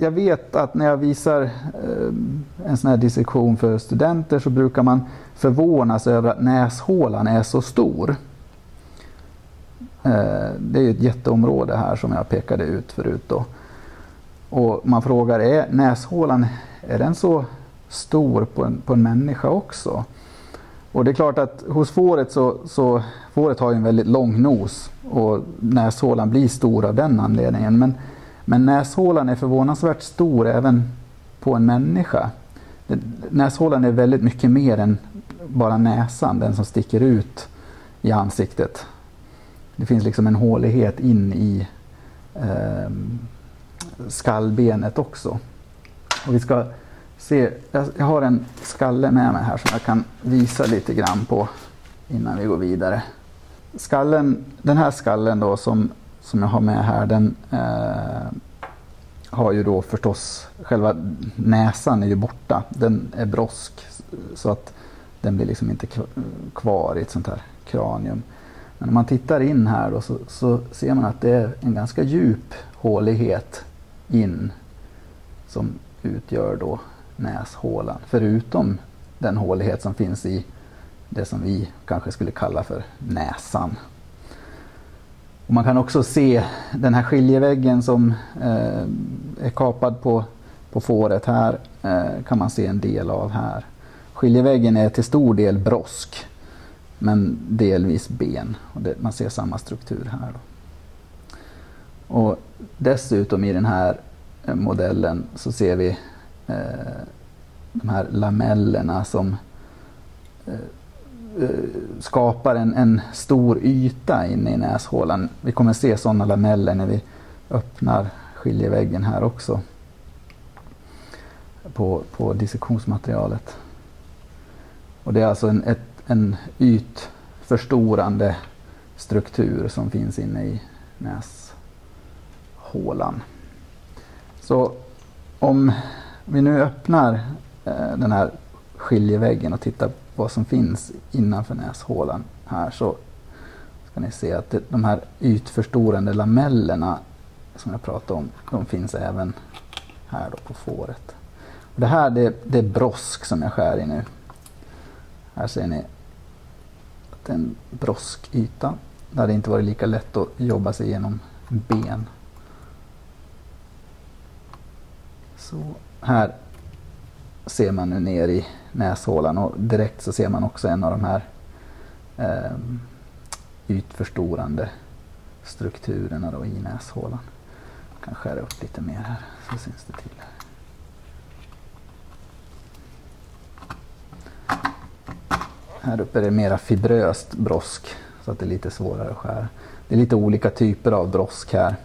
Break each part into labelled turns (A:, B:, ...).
A: jag vet att när jag visar eh, en sån här dissektion för studenter så brukar man förvånas över att näshålan är så stor. Eh, det är ett jätteområde här som jag pekade ut förut. Då. Och man frågar, är näshålan är den så stor på en, på en människa också? Och det är klart att hos fåret så, så fåret har ju en väldigt lång nos och näshålan blir stor av den anledningen. Men, men näshålan är förvånansvärt stor även på en människa. Näshålan är väldigt mycket mer än bara näsan, den som sticker ut i ansiktet. Det finns liksom en hålighet in i eh, skallbenet också. Och vi ska se, jag har en skalle med mig här som jag kan visa lite grann på innan vi går vidare. Skallen, den här skallen då som, som jag har med här den eh, har ju då förstås, själva näsan är ju borta. Den är brosk så att den blir liksom inte kvar i ett sånt här kranium. Men om man tittar in här då så, så ser man att det är en ganska djup hålighet in som utgör då näshålan. Förutom den hålighet som finns i det som vi kanske skulle kalla för näsan. Och man kan också se den här skiljeväggen som eh, är kapad på, på fåret här eh, kan man se en del av här. Skiljeväggen är till stor del brosk men delvis ben. Och det, man ser samma struktur här. Då. Och dessutom i den här eh, modellen så ser vi eh, de här lamellerna som eh, Eh, skapar en, en, stor yta inne i näshålan. Vi kommer se sådana lameller när vi öppnar skiljeväggen här också på, på dissektionsmaterialet. Och det är alltså en, ett, en ytförstorande struktur som finns inne i näshålan. Så om vi nu öppnar eh, den här skiljeväggen och tittar vad som finns innanför näshålan här så ska ni se att det, de här ytförstorande lamellerna som jag pratade om, de finns även här då på fåret. Och det här det, det är brosk som jag skär i nu. Här ser ni att det är en broskyta. Det hade inte varit lika lätt att jobba sig igenom ben. Så här ser man nu ner i näshålan och direkt så ser man också en av de här eh, ytförstorande strukturerna då i näshålan. Jag kan skära upp lite mer här så syns det till. Här uppe är det mera fibröst brosk så att det är lite svårare att skära. Det är lite olika typer av brosk här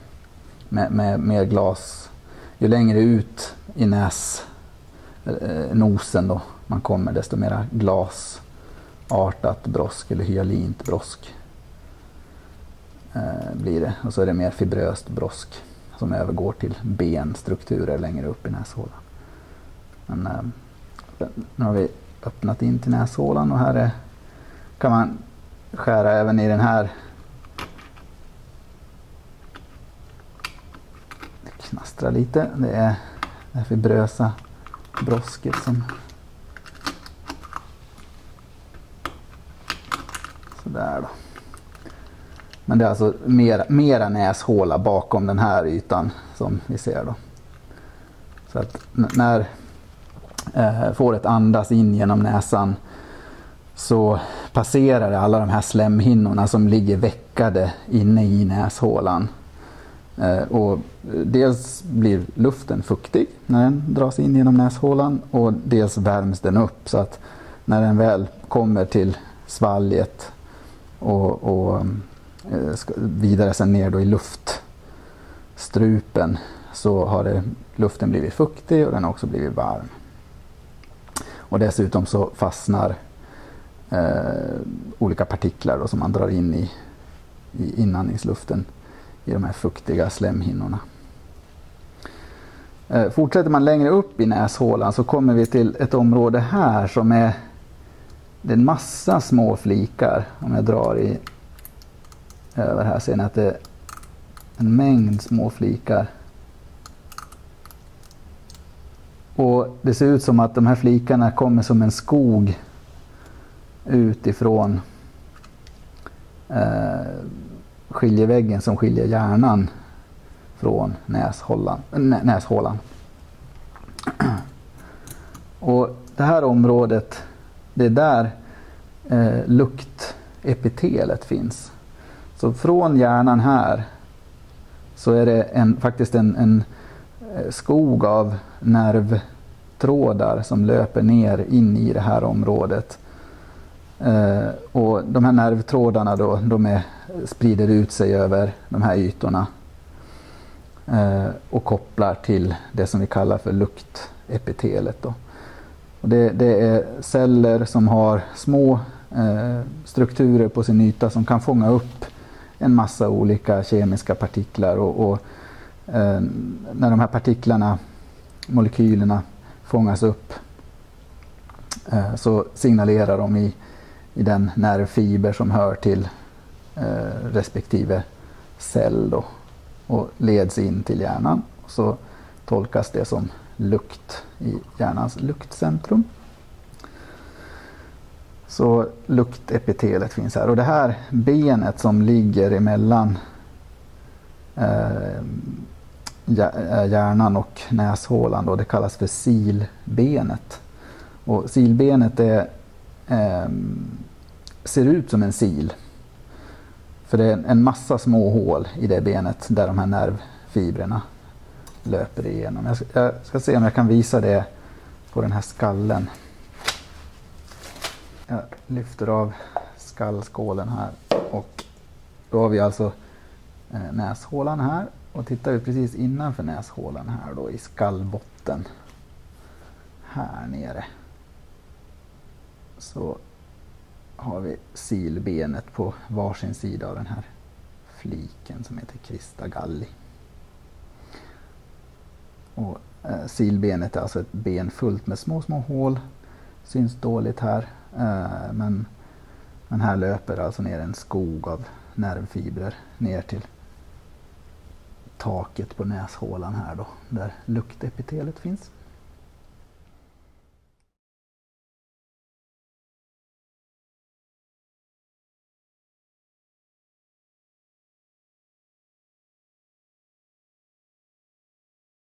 A: med, med mer glas. Ju längre ut i näs, Eh, nosen då man kommer desto mera glasartat brosk eller hyalint brosk eh, blir det. Och så är det mer fibröst brosk som övergår till benstrukturer längre upp i näshålan. Men, eh, nu har vi öppnat in till näshålan och här är, kan man skära även i den här det knastrar lite. Det är det fibrösa brosket som sådär då. Men det är alltså mera, mera näshåla bakom den här ytan som vi ser då. Så att när eh, fåret andas in genom näsan så passerar det alla de här slemhinnorna som ligger veckade inne i näshålan. Eh, och dels blir luften fuktig när den dras in genom näshålan och dels värms den upp så att när den väl kommer till svalget och, och eh, vidare sen ner då i luftstrupen så har det, luften blivit fuktig och den har också blivit varm. Och dessutom så fastnar eh, olika partiklar då, som man drar in i, i inandningsluften i de här fuktiga slemhinnorna. Eh, fortsätter man längre upp i näshålan så kommer vi till ett område här som är det är en massa små flikar. Om jag drar i över här ser ni att det är en mängd små flikar Och det ser ut som att de här flikarna kommer som en skog utifrån eh, skiljeväggen som skiljer hjärnan från näshålan. näshålan. Och det här området, det är där eh, luktepitelet finns. Så från hjärnan här så är det en, faktiskt en, en eh, skog av nervtrådar som löper ner in i det här området. Eh, och de här nervtrådarna då, de är, sprider ut sig över de här ytorna eh, och kopplar till det som vi kallar för luktepitelet. Då. Och det, det är celler som har små eh, strukturer på sin yta som kan fånga upp en massa olika kemiska partiklar och, och eh, när de här partiklarna, molekylerna, fångas upp eh, så signalerar de i, i den nervfiber som hör till eh, respektive cell då, och leds in till hjärnan. Så tolkas det som lukt i hjärnans luktcentrum. Så luktepitelet finns här och det här benet som ligger emellan eh, eh hjärnan och näshålan då, det kallas för silbenet. Och silbenet är, eh, ser ut som en sil. För det är en massa små hål i det benet där de här nervfibrerna löper igenom. Jag ska, jag ska se om jag kan visa det på den här skallen. Jag lyfter av skallskålen här och då har vi alltså eh, näshålan här och tittar vi precis innanför näshålan här då i skallbotten här nere så har vi silbenet på varsin sida av den här fliken som heter Krista galli. Och, eh, silbenet är alltså ett ben fullt med små, små hål. Syns dåligt här. Eh, men, men här löper alltså ner en skog av nervfibrer ner till taket på näshålan här då, där luktepitelet finns.